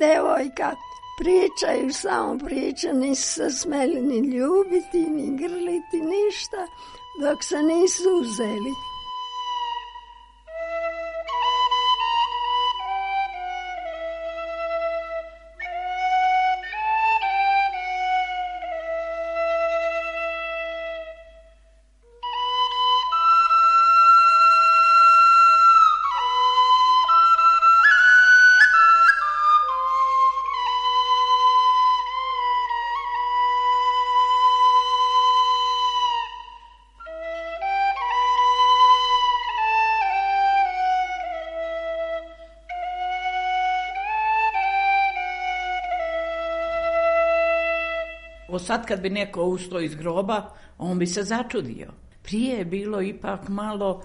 devojka, pričaju samo priče, nisu se smeli ni ljubiti, ni grliti, ništa, dok se nisu uzeli. sad kad bi neko ustao iz groba, on bi se začudio. Prije je bilo ipak malo,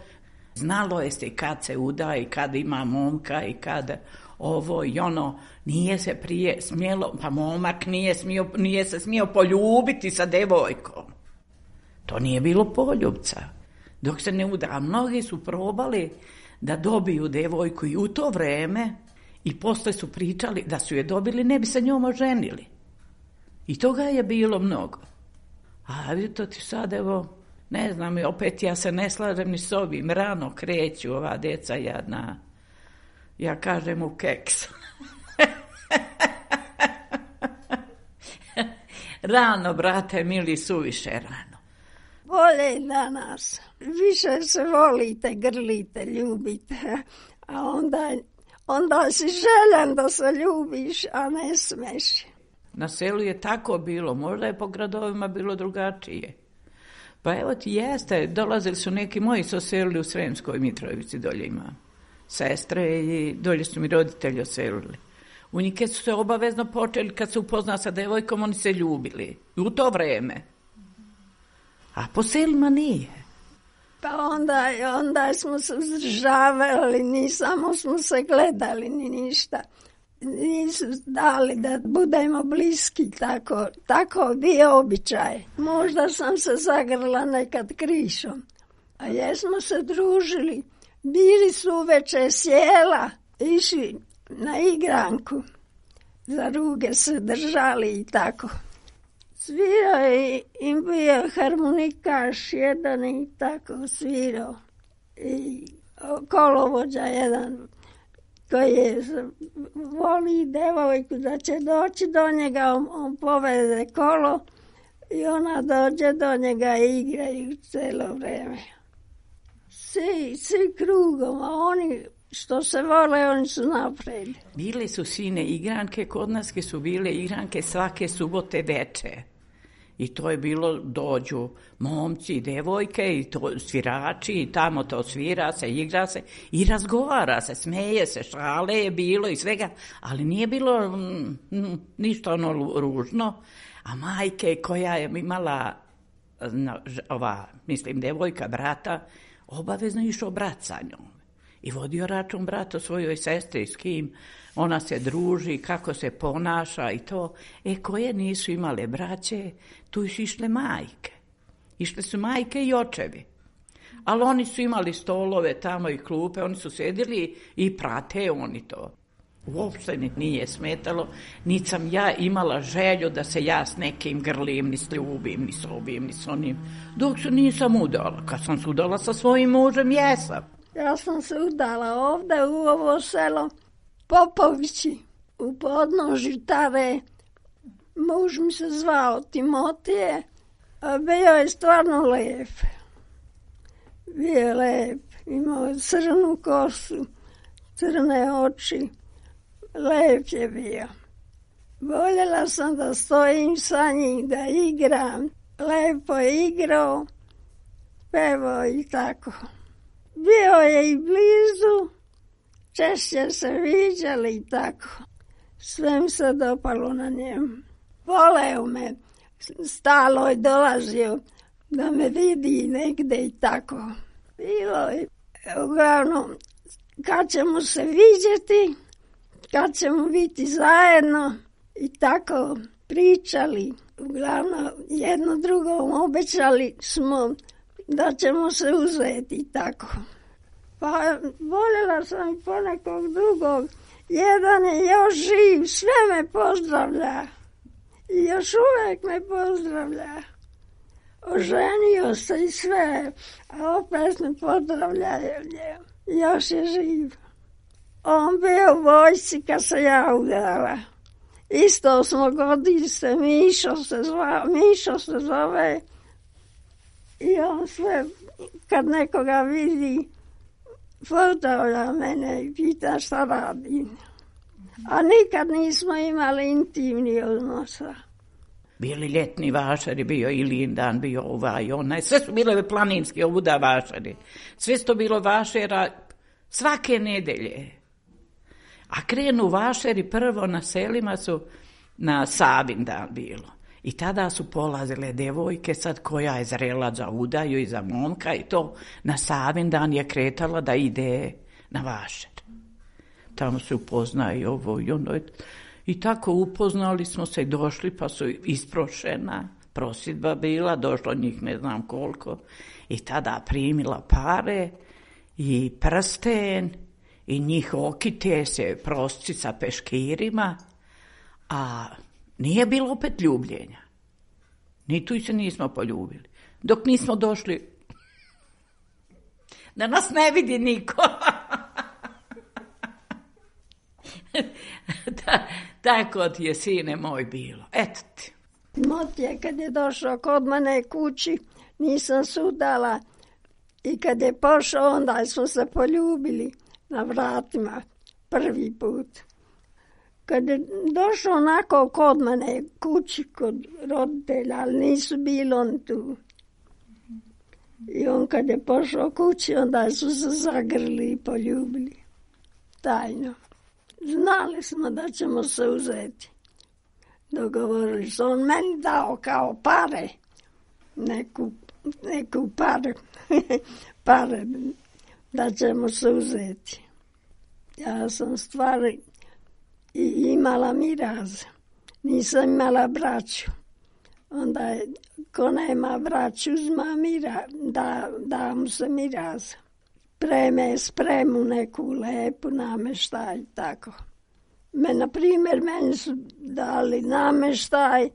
znalo je se kad se uda i kad ima momka i kad ovo i ono, nije se prije smjelo, pa momak nije, smio, nije se smio poljubiti sa devojkom. To nije bilo poljubca. Dok se ne uda, a mnogi su probali da dobiju devojku i u to vreme i posle su pričali da su je dobili, ne bi se njom oženili. I toga je bilo mnogo. A to ti sad evo, ne znam, opet ja se ne slažem ni s ovim, rano kreću ova djeca jadna. Ja kažem u keks. rano, brate, mili, suviše rano. Bolje danas. Više se volite, grlite, ljubite. A onda, onda si željen da se ljubiš, a ne smeš. Na selu je tako bilo, možda je po gradovima bilo drugačije. Pa evo ti jeste, dolazili su neki moji su oselili u Sremskoj Mitrovici, dolje ima sestre i dolje su mi roditelji oselili. U njike su se obavezno počeli, kad se upozna sa devojkom, oni se ljubili. u to vreme. A po selima nije. Pa onda, onda smo se uzdržavali, ni samo smo se gledali, ni ništa nisu dali da budemo bliski tako, tako bio običaj. Možda sam se zagrla nekad krišom, a jesmo se družili. Bili su uveče sjela, išli na igranku. Za ruge se držali i tako. Svirao je im bio harmonikaš jedan i tako svirao. I kolovođa jedan koji je voli devojku da će doći do njega, on, on kolo i ona dođe do njega i igraju celo vreme. Svi, svi krugom, a oni što se vole, oni su napred. Bile su sine igranke, kod nas su bile igranke svake subote večer. I to je bilo, dođu momci i devojke i to, svirači i tamo to svira se, igra se i razgovara se, smeje se, šale je bilo i svega, ali nije bilo mm, mm, ništa ono ružno. A majke koja je imala, ova, mislim, devojka, brata, obavezno išao brat sa njom i vodio račun brat o svojoj sestri s kim ona se druži, kako se ponaša i to. E koje nisu imale braće, tu su išle majke. Išle su majke i očevi. Ali oni su imali stolove tamo i klupe, oni su sjedili i prate oni to. Uopšte nije smetalo, niti sam ja imala želju da se ja s nekim grlim, ni s ljubim, ni s obim, ni s onim. Dok su nisam udala, kad sam se udala sa svojim mužem, jesam. Ja sam se udala ovde u ovo selo Popovići u podnoži Tare. Muž mi se zvao Timotije, a bio je stvarno lijep. Bio je lep, imao je crnu kosu, crne oči, lep je bio. Voljela sam da stojim sa njim, da igram. Lepo je igrao, pevao i tako. Bio je i blizu, češće se viđali i tako. Sve se dopalo na njemu. Voleo me, stalo je dolazio da me vidi negde i tako. Bilo je, uglavnom, kad ćemo se vidjeti, kad ćemo biti zajedno i tako pričali. Uglavnom, jedno drugom obećali smo da ćemo se uzeti tako. Pa voljela sam ponekog drugog. Jedan je još živ, sve me pozdravlja. I još uvijek me pozdravlja. Oženio se i sve, a opet me pozdravlja. Još je živ. On bio u vojci kad se ja udala. Isto smo godište, Mišo se, zva, Mišo se zove, i on sve, kad nekoga vidi, pozdravlja mene i pita šta radim. A nikad nismo imali intimni odnosa. Bili ljetni vašari, bio i Lindan, bio ovaj, onaj, sve su bile planinski ovuda vašari. Sve su to bilo vašera svake nedelje. A krenu vašeri prvo na selima su na Savin bilo. I tada su polazile devojke, sad koja je zrela za udaju i za momka i to na savin dan je kretala da ide na vašet. Tamo se upoznaje ovo i ono. I tako upoznali smo se i došli pa su isprošena prosidba bila, došlo njih ne znam koliko. I tada primila pare i prsten i njih okite se prosti sa peškirima, a nije bilo opet ljubljenja. Ni tu se nismo poljubili. Dok nismo došli... Da nas ne vidi niko. tako ti je, sine moj, bilo. Eto ti. Motija kad je došao kod mene kući, nisam sudala. I kad je pošao, onda smo se poljubili na vratima prvi put. Kad je došao onako kod mene kući, kod roditelja, ali nisu bili on tu. I on kad je pošao kući, onda su se zagrli i poljubili. Tajno. Znali smo da ćemo se uzeti. Dogovorili su. On meni dao kao pare. Neku, neku pare. pare. Da ćemo se uzeti. Ja sam stvari i imala miraz. Nisam imala braću. Onda je, ko nema braću, zma mira, da, da mu se miraz. Preme spremu neku lepu nameštaj, tako. Me, na primjer, meni su dali nameštaj,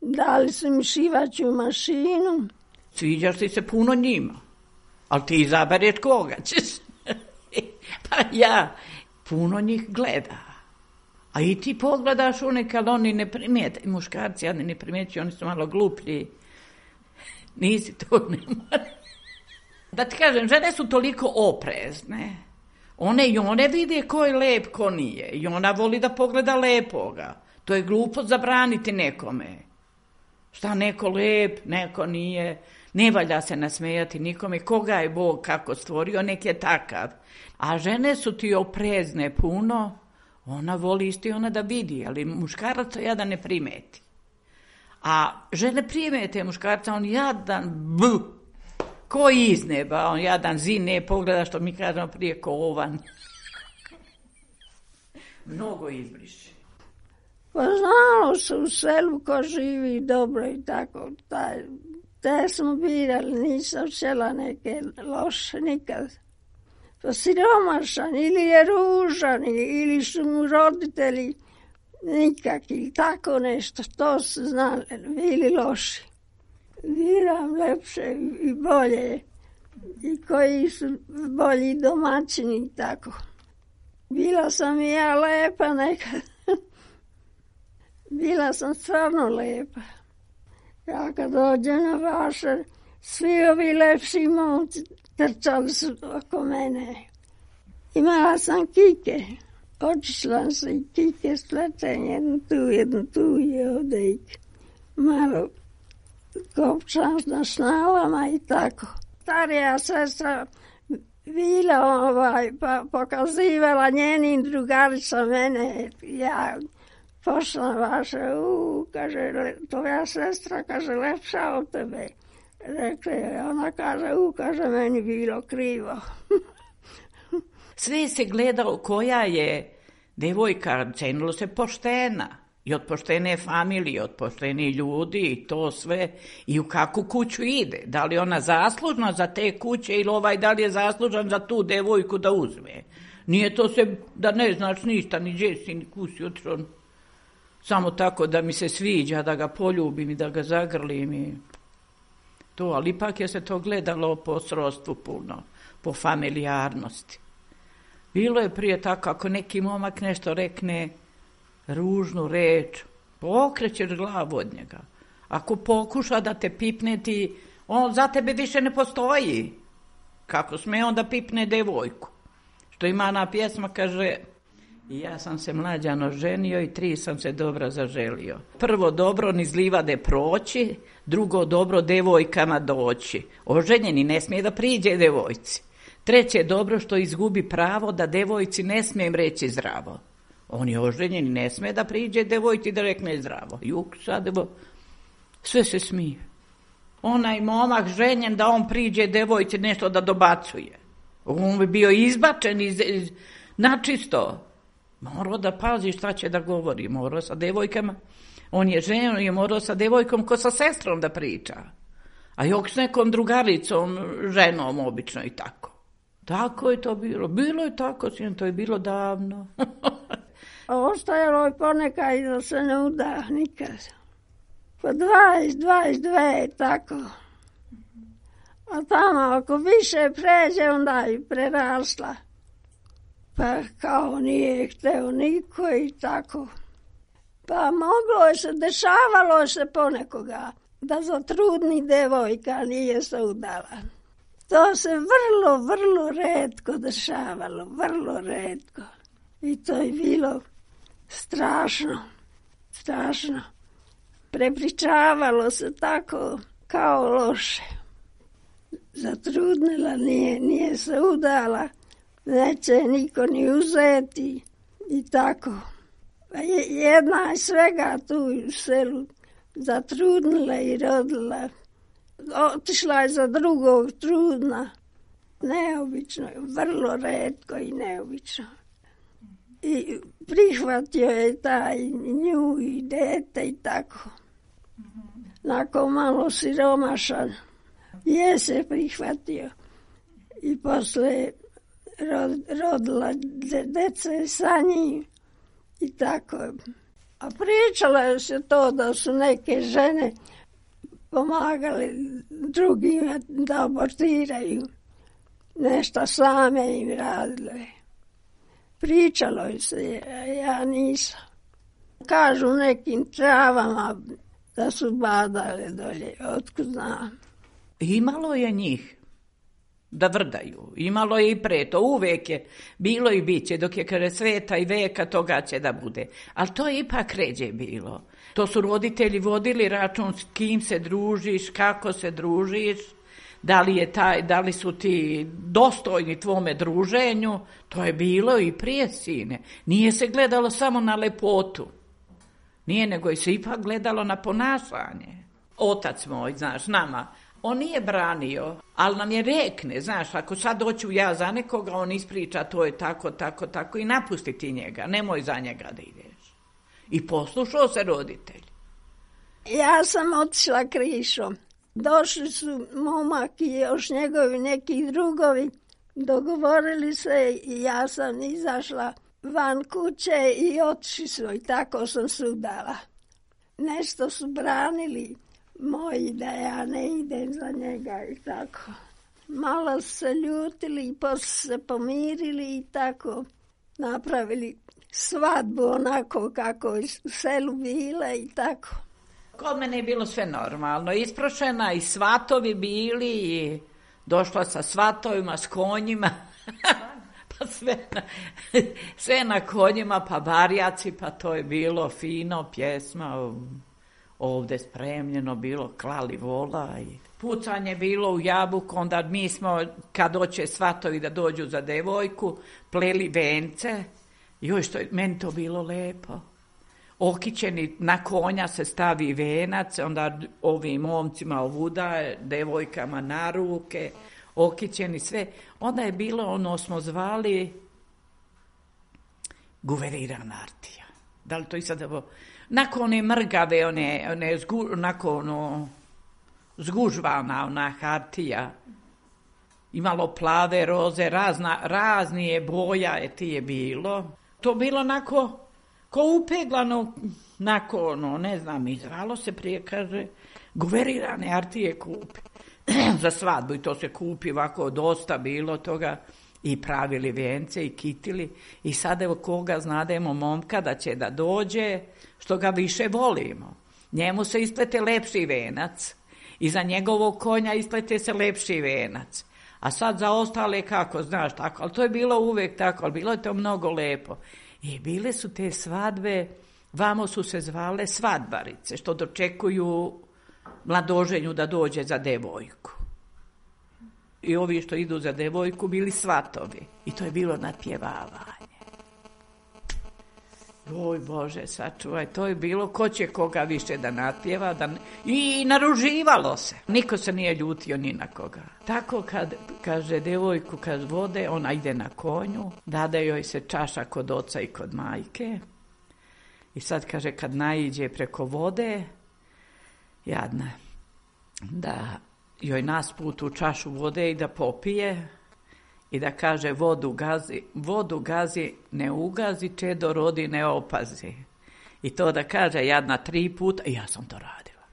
dali su mi šivaću mašinu. Sviđaš ti se puno njima, ali ti izabereš koga ćeš. pa ja, puno njih gleda. A i ti pogledaš one kad oni ne primijete. I muškarci, oni ne primjećuju, oni su malo gluplji. Nisi to ne Da ti kažem, žene su toliko oprezne. One i one vide ko je lep, ko nije. I ona voli da pogleda lepoga. To je glupo zabraniti nekome. Šta neko lep, neko nije. Ne valja se nasmejati nikome. Koga je Bog kako stvorio, nek je takav. A žene su ti oprezne puno ona voli isto i ona da vidi, ali muškarac to jadan ne primeti. A žene primete muškarca, on jadan, b, ko iz neba, on jadan zine, pogleda što mi kažemo prije kovan. Mnogo izbriši. Pa znalo se u selu ko živi dobro i tako. Taj, te smo birali, nisam sela neke loše nikad siromašan ili je ružan ili su mu roditelji nikakvi, tako nešto, to se zna, Bili loši. Viram lepše i bolje i koji su bolji domaćini tako. Bila sam i ja lepa nekad. Bila sam stvarno lepa. Ja kad dođem na svý lepší moc trčal oko mene. Imala sam kike. Otišla se i kike slečen, jednu tu, jednu tu i ovdje i malo kopčašna šnalama i tako. Starija sestra Vila ovaj, pa pokazivala njenim drugarica mene. Ja pošla vaše, u, kaže, tvoja sestra, kaže, lepša od tebe. Reče, ona kaže, u, kaže, meni bilo krivo. Sve se gledalo koja je devojka, cenilo se poštena. I od poštene familije, od pošteni ljudi i to sve. I u kakvu kuću ide. Da li ona zaslužna za te kuće ili ovaj da li je zaslužan za tu devojku da uzme. Nije to se, da ne znaš ništa, ni džesi, ni kusi Samo tako da mi se sviđa, da ga poljubim i da ga zagrlim i to, ali ipak je se to gledalo po srodstvu puno, po familijarnosti. Bilo je prije tako, ako neki momak nešto rekne ružnu reč, pokrećeš glavu od njega. Ako pokuša da te pipne ti, on za tebe više ne postoji. Kako sme onda pipne devojku? Što ima na pjesma, kaže, i ja sam se mlađano ženio i tri sam se dobro zaželio. Prvo dobro niz livade proći, drugo dobro devojkama doći. Oženjeni ne smije da priđe devojci. Treće dobro što izgubi pravo da devojci ne smije im reći zdravo. On je oženjen ne smije da priđe devojci da rekne zdravo. Juk sad, sve se smije. Onaj momak ženjen da on priđe devojci nešto da dobacuje. On bi bio izbačen iz, iz načisto. Morao da pazi šta će da govori, morao sa devojkama. On je ženo i je morao sa devojkom ko sa sestrom da priča. A jok s nekom drugaricom, ženom obično i tako. Tako je to bilo. Bilo je tako, sin, to je bilo davno. Ostajalo je ponekad i da se ne uda nikad. Po 20, 22 tako. A tamo ako više pređe, onda je prerasla pa kao nije hteo niko i tako. Pa moglo je se, dešavalo se ponekoga da za trudni devojka nije se udala. To se vrlo, vrlo redko dešavalo, vrlo redko. I to je bilo strašno, strašno. Prepričavalo se tako kao loše. Zatrudnila nije, nije se udala neće niko ni uzeti i tako. Pa jedna je svega tu u selu zatrudnila i rodila. Otišla je za drugog trudna. Neobično, vrlo redko i neobično. I prihvatio je taj nju i dete i tako. Nakon malo siromašan je se prihvatio. I posle rodila djece sa njim i tako. A pričalo je se to da su neke žene pomagali drugima da abortiraju. Nešto same im radile. Pričalo je se, ja nisam. Kažu nekim travama da su badale dolje, otkud znam. Imalo je njih? da vrdaju. Imalo je i pre to, uvek je bilo i bit će, dok je kada sveta i veka toga će da bude. Ali to je ipak ređe bilo. To su roditelji vodili račun s kim se družiš, kako se družiš, da li, je taj, da li su ti dostojni tvome druženju, to je bilo i prije sine. Nije se gledalo samo na lepotu, nije nego je se ipak gledalo na ponašanje. Otac moj, znaš, nama, on nije branio, ali nam je rekne, znaš, ako sad doću ja za nekoga, on ispriča to je tako, tako, tako i napusti ti njega, nemoj za njega da ideš. I poslušao se roditelj. Ja sam otišla krišom. Došli su momak i još njegovi neki drugovi. Dogovorili se i ja sam izašla van kuće i otišli su i tako sam sudala. Nešto su branili, moj da ja ne idem za njega i tako. Malo se ljutili i poslije se pomirili i tako napravili svadbu onako kako je u selu bila i tako. Kod mene je bilo sve normalno. Isprošena i svatovi bili i došla sa svatovima, s konjima. pa sve na, sve na konjima, pa barjaci, pa to je bilo fino, pjesma. Um ovdje spremljeno bilo, klali vola i pucanje bilo u jabuku, onda mi smo, kad oće svatovi da dođu za devojku, pleli vence, joj što je, meni to bilo lepo. Okićeni na konja se stavi venac, onda ovim momcima ovuda, devojkama na ruke, okićeni sve. Onda je bilo ono smo zvali guveriran artija. Da li to i sad nakon one mrgave, one, zgu, ono, zgužvana ona hartija. Imalo plave roze, razna, raznije boja je ti je bilo. To bilo onako ko upeglano, onako, ono, ne znam, izvalo se prije, kaže, guverirane artije kupi za svadbu i to se kupi ovako dosta bilo toga i pravili vence i kitili i sad evo koga znademo momka da će da dođe što ga više volimo. Njemu se isplete lepši venac i za njegovog konja isplete se lepši venac. A sad za ostale kako, znaš, tako, ali to je bilo uvek tako, ali bilo je to mnogo lepo. I bile su te svadbe, vamo su se zvale svadbarice, što dočekuju mladoženju da dođe za devojku. I ovi što idu za devojku bili svatovi. I to je bilo nadpjevavanje oj Bože, sačuvaj, to je bilo ko će koga više da natjeva da i naruživalo se. Niko se nije ljutio ni na koga. Tako kad, kaže, devojku kad vode, ona ide na konju, dada joj se čaša kod oca i kod majke. I sad, kaže, kad naiđe preko vode, jadna, da joj nas put u čašu vode i da popije, i da kaže vodu gazi, vodu gazi ne ugazi, čedo rodi ne opazi. I to da kaže jadna tri puta, ja sam to radila.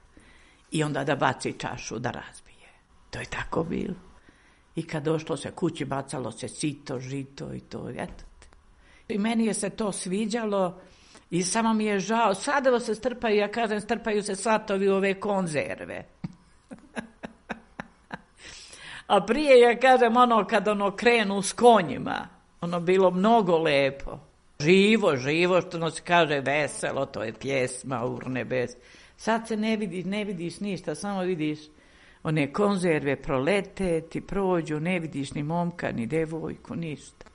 I onda da baci čašu, da razbije. To je tako bilo. I kad došlo se kući, bacalo se sito, žito i to. Eto. I meni je se to sviđalo i samo mi je žao. Sada se strpaju, ja kažem, strpaju se satovi ove konzerve. A prije, ja kažem, ono kad ono krenu s konjima, ono bilo mnogo lepo. Živo, živo, što ono se kaže veselo, to je pjesma ur nebes. Sad se ne vidiš, ne vidiš ništa, samo vidiš one konzerve prolete, ti prođu, ne vidiš ni momka, ni devojku, ništa.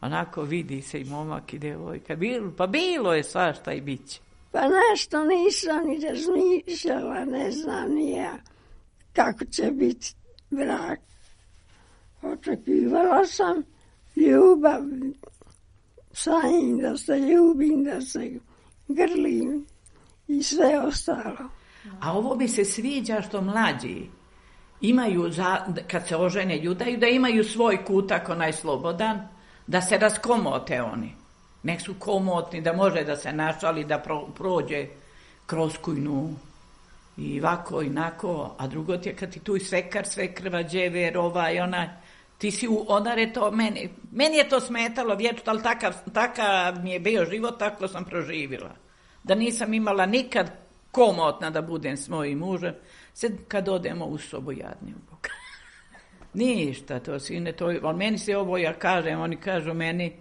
Onako vidi se i momak i devojka. Bilo, pa bilo je svašta i bit će. Pa nešto nisam ni razmišljala, ne znam ni ja kako će biti brak očekivala sam ljubav, da se ljubim, da se grlim i sve ostalo. A ovo mi se sviđa što mlađi imaju, za, kad se ožene ljudaju, da imaju svoj kutak onaj slobodan, da se raskomote oni. Nek su komotni, da može da se našali, da prođe kroz kujnu i ovako i nako, a drugo ti je kad ti tu i svekar, sve krvađe, ovaj, onaj, ti si u odare to meni. Meni je to smetalo vječno, ali takav, mi je bio život, tako sam proživila Da nisam imala nikad komotna da budem s mojim mužem, sad kad odemo u sobu jadni u Ništa to, sine, to, ali meni se ovo ja kažem, oni kažu meni,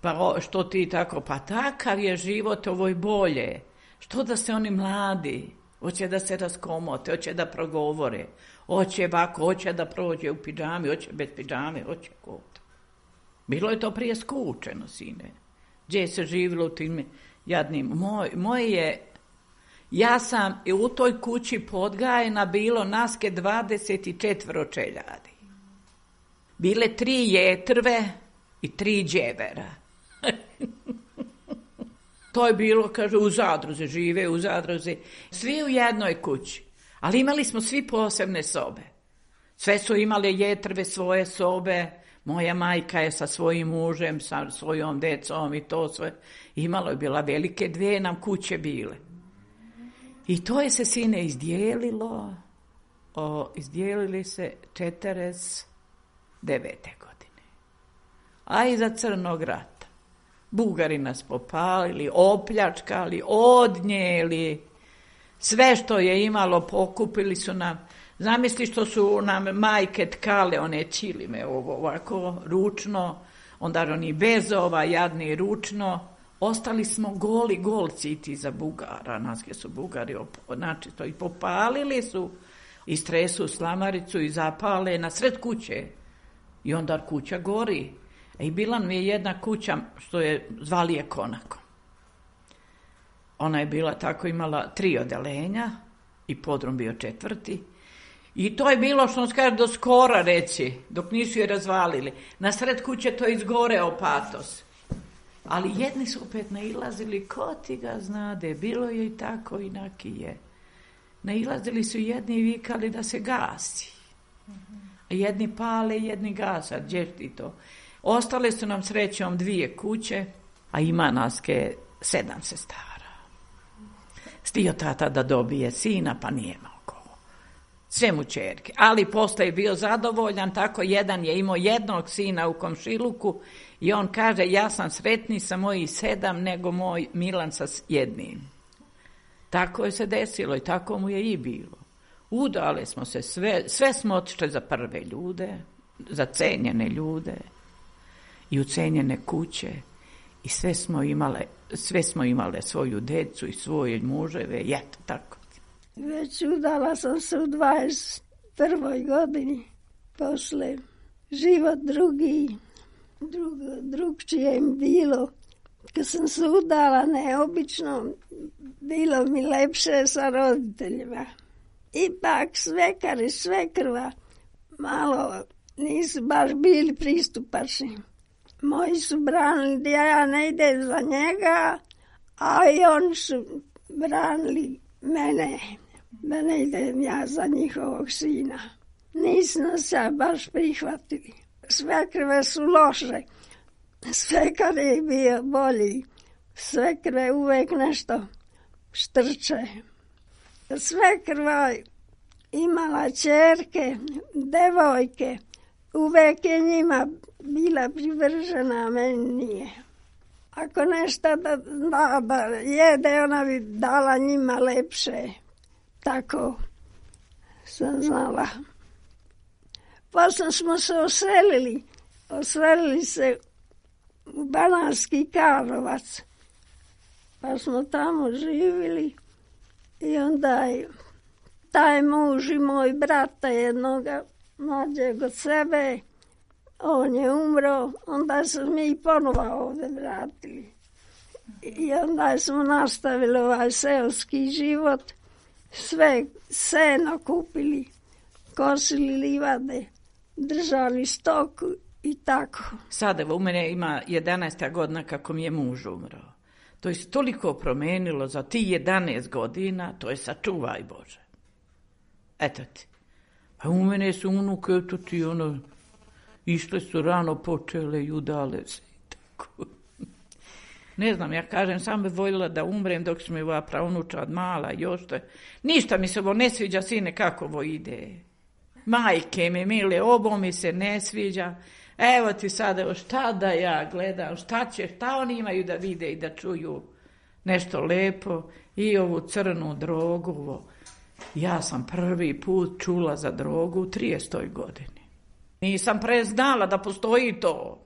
pa što ti tako, pa takav je život, ovoj bolje. Što da se oni mladi, hoće da se raskomote, hoće da progovore, Oće ovako, hoće da prođe u pidžami, hoće bez pidžame, hoće kod. Bilo je to prije skučeno, sine. Gdje se živilo u tim jadnim. Moj, je, ja sam i u toj kući podgajena bilo naske 24 čeljadi. Bile tri jetrve i tri djevera. to je bilo, kaže, u zadruze, žive u zadruze. Svi u jednoj kući. Ali imali smo svi posebne sobe. Sve su imale jetrve svoje sobe, moja majka je sa svojim mužem, sa svojom decom i to sve. Imalo je bila velike dvije nam kuće bile. I to je se sine izdijelilo, o, izdijelili se 49. godine. A i za Crnog rata. Bugari nas popalili, opljačkali, odnijeli, sve što je imalo pokupili su nam. Zamisli što su nam majke tkale one me ovo ovako ručno, onda oni ova, jadni ručno. Ostali smo goli golci ti za Bugara, nas su Bugari znači to i popalili su i stresu slamaricu i zapale na sred kuće. I onda kuća gori. E, I bila mi je jedna kuća što je zvali je Konako. Ona je bila tako imala tri odelenja i podrum bio četvrti. I to je bilo, što on kaže, do skora reći, dok nisu je razvalili. Na sred kuće to izgoreo patos. Ali jedni su opet nailazili, ko ti ga znade, bilo je i tako, inaki je. Nailazili su jedni i vikali da se gasi. a Jedni pale, jedni gasa, gdje ti to? Ostale su nam srećom dvije kuće, a ima naske sedam sestara. Stio tata da dobije sina, pa nije mogao. Sve mu čerke. Ali posle je bio zadovoljan, tako jedan je imao jednog sina u komšiluku i on kaže, ja sam sretni sa mojih sedam nego moj Milan sa jednim. Tako je se desilo i tako mu je i bilo. Udali smo se sve, sve smo otišli za prve ljude, za cenjene ljude i ucenjene kuće i sve smo imale sve smo imale svoju decu i svoje muževe i tako. Već udala sam se u 21. godini. Posle život drugi, drug, drugčije im bilo. Kad sam se udala neobično, bilo mi lepše sa roditeljima. Ipak svekar i svekrva malo nisu baš bili pristupačni moji su branili da ja ne idem za njega, a i oni su branili mene, da ne idem ja za njihovog sina. Nismo se baš prihvatili. krve su loše, Sve je bio bolji, krve uvek nešto štrče. krva imala čerke, devojke, uvek je njima bila privržena, meni nije. Ako nešto da, da, da jede, ona bi dala njima lepše. Tako sam znala. Posle smo se oselili. Oselili se u Bananski Karlovac. Pa smo tamo živjeli. I onda je taj muž i moj brata jednoga mlađeg od sebe on je umro, onda su mi ponovo ovdje vratili. I onda smo nastavili ovaj seoski život, sve seno kupili, kosili livade, držali stoku i tako. Sada u mene ima 11 godina kako mi je muž umro. To je toliko promenilo za ti 11 godina, to je sačuvaj Bože. Eto ti. A pa u mene su unuke, eto ti ono, Išle su rano počele i udale se Ne znam, ja kažem, sam bi voljela da umrem dok su mi ova od mala, još te Ništa mi se ovo ne sviđa, sine, kako ovo ide. Majke mi, mile, obo mi se ne sviđa. Evo ti sada, šta da ja gledam, šta će, šta oni imaju da vide i da čuju nešto lepo i ovu crnu drogu. Ja sam prvi put čula za drogu u 30. godini. Nisam preznala da postoji to.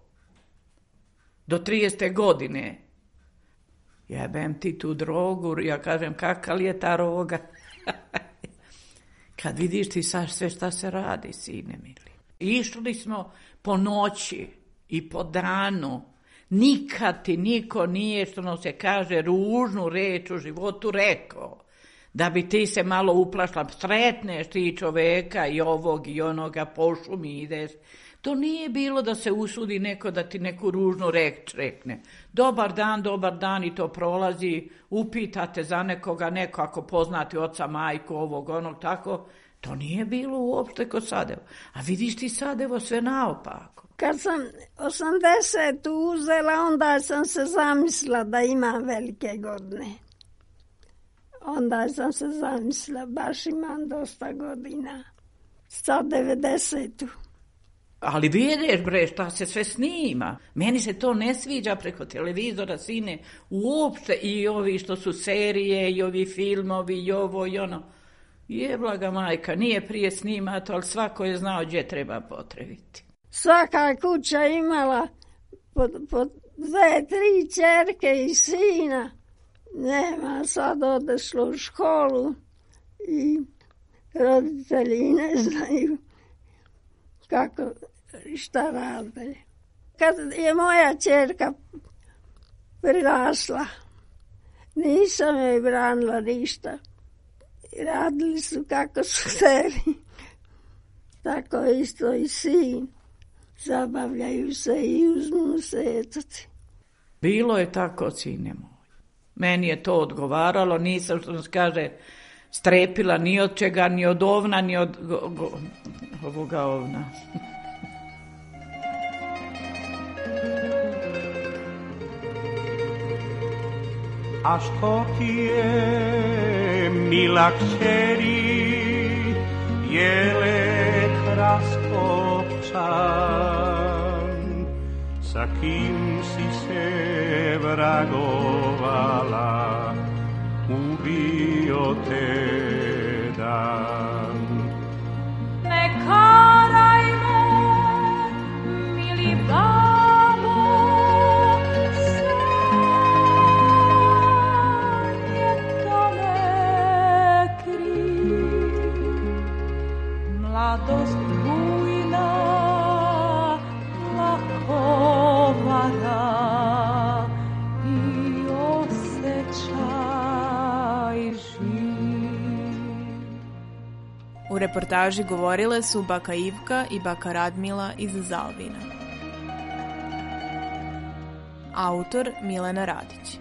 Do 30. godine. Jebem ti tu drogu, ja kažem li je ta roga. Kad vidiš ti sad sve šta se radi, sine mili. Išli smo po noći i po danu. Nikad ti niko nije, što nam se kaže, ružnu reč u životu rekao da bi ti se malo uplašla, sretneš ti čoveka i ovog i onoga, pošumi mi ideš. To nije bilo da se usudi neko da ti neku ružnu reč rekne. Dobar dan, dobar dan i to prolazi, upitate za nekoga, neko ako poznati oca, majku, ovog, onog, tako. To nije bilo uopšte kod Sadeva. A vidiš ti Sadevo sve naopako. Kad sam 80 uzela, onda sam se zamislila da imam velike godine onda sam se zamislila, baš imam dosta godina. 190. Ali vidiš bre šta se sve snima. Meni se to ne sviđa preko televizora, sine, uopšte i ovi što su serije, i ovi filmovi, i ovo i ono. Je blaga majka, nije prije snimato, ali svako je znao gdje treba potrebiti. Svaka kuća imala po, po dve, tri čerke i sina nema, sad odešlo u školu i roditelji ne znaju kako, šta rade. Kad je moja čerka prirasla, nisam joj branila ništa. Radili su kako su hteli. Tako isto i svi Zabavljaju se i uzmu se etati. Bilo je tako, cine meni je to odgovaralo, nisam što se kaže strepila ni od čega, ni od ovna, ni od go, ovoga ovna. A što ti je, mila kćeri, jele sa kim si se vragovala, ubio te da. reportaži govorile su baka Ivka i baka Radmila iz Zalvina. Autor Milena Radić.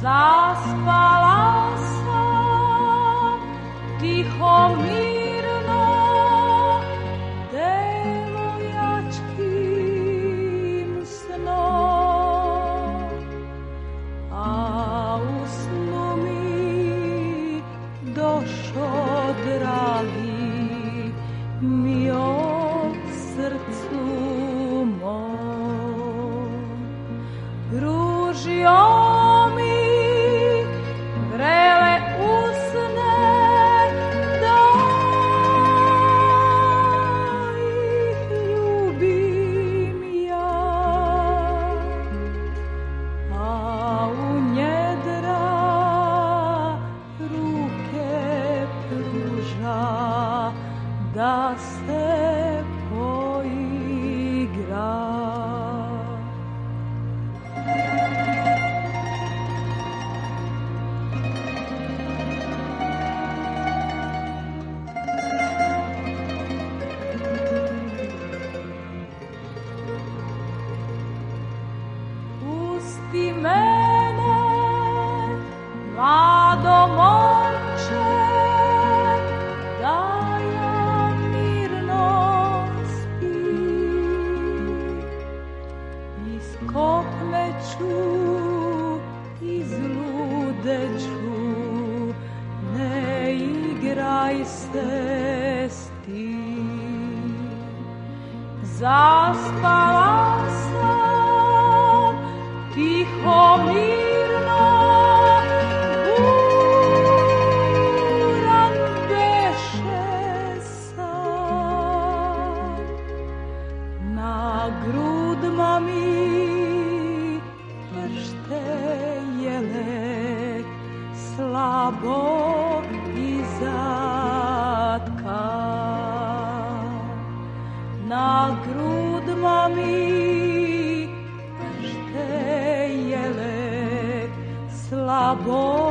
Zaspala sam, deću ne igraj se s tim zaspala sam tiho mi Go.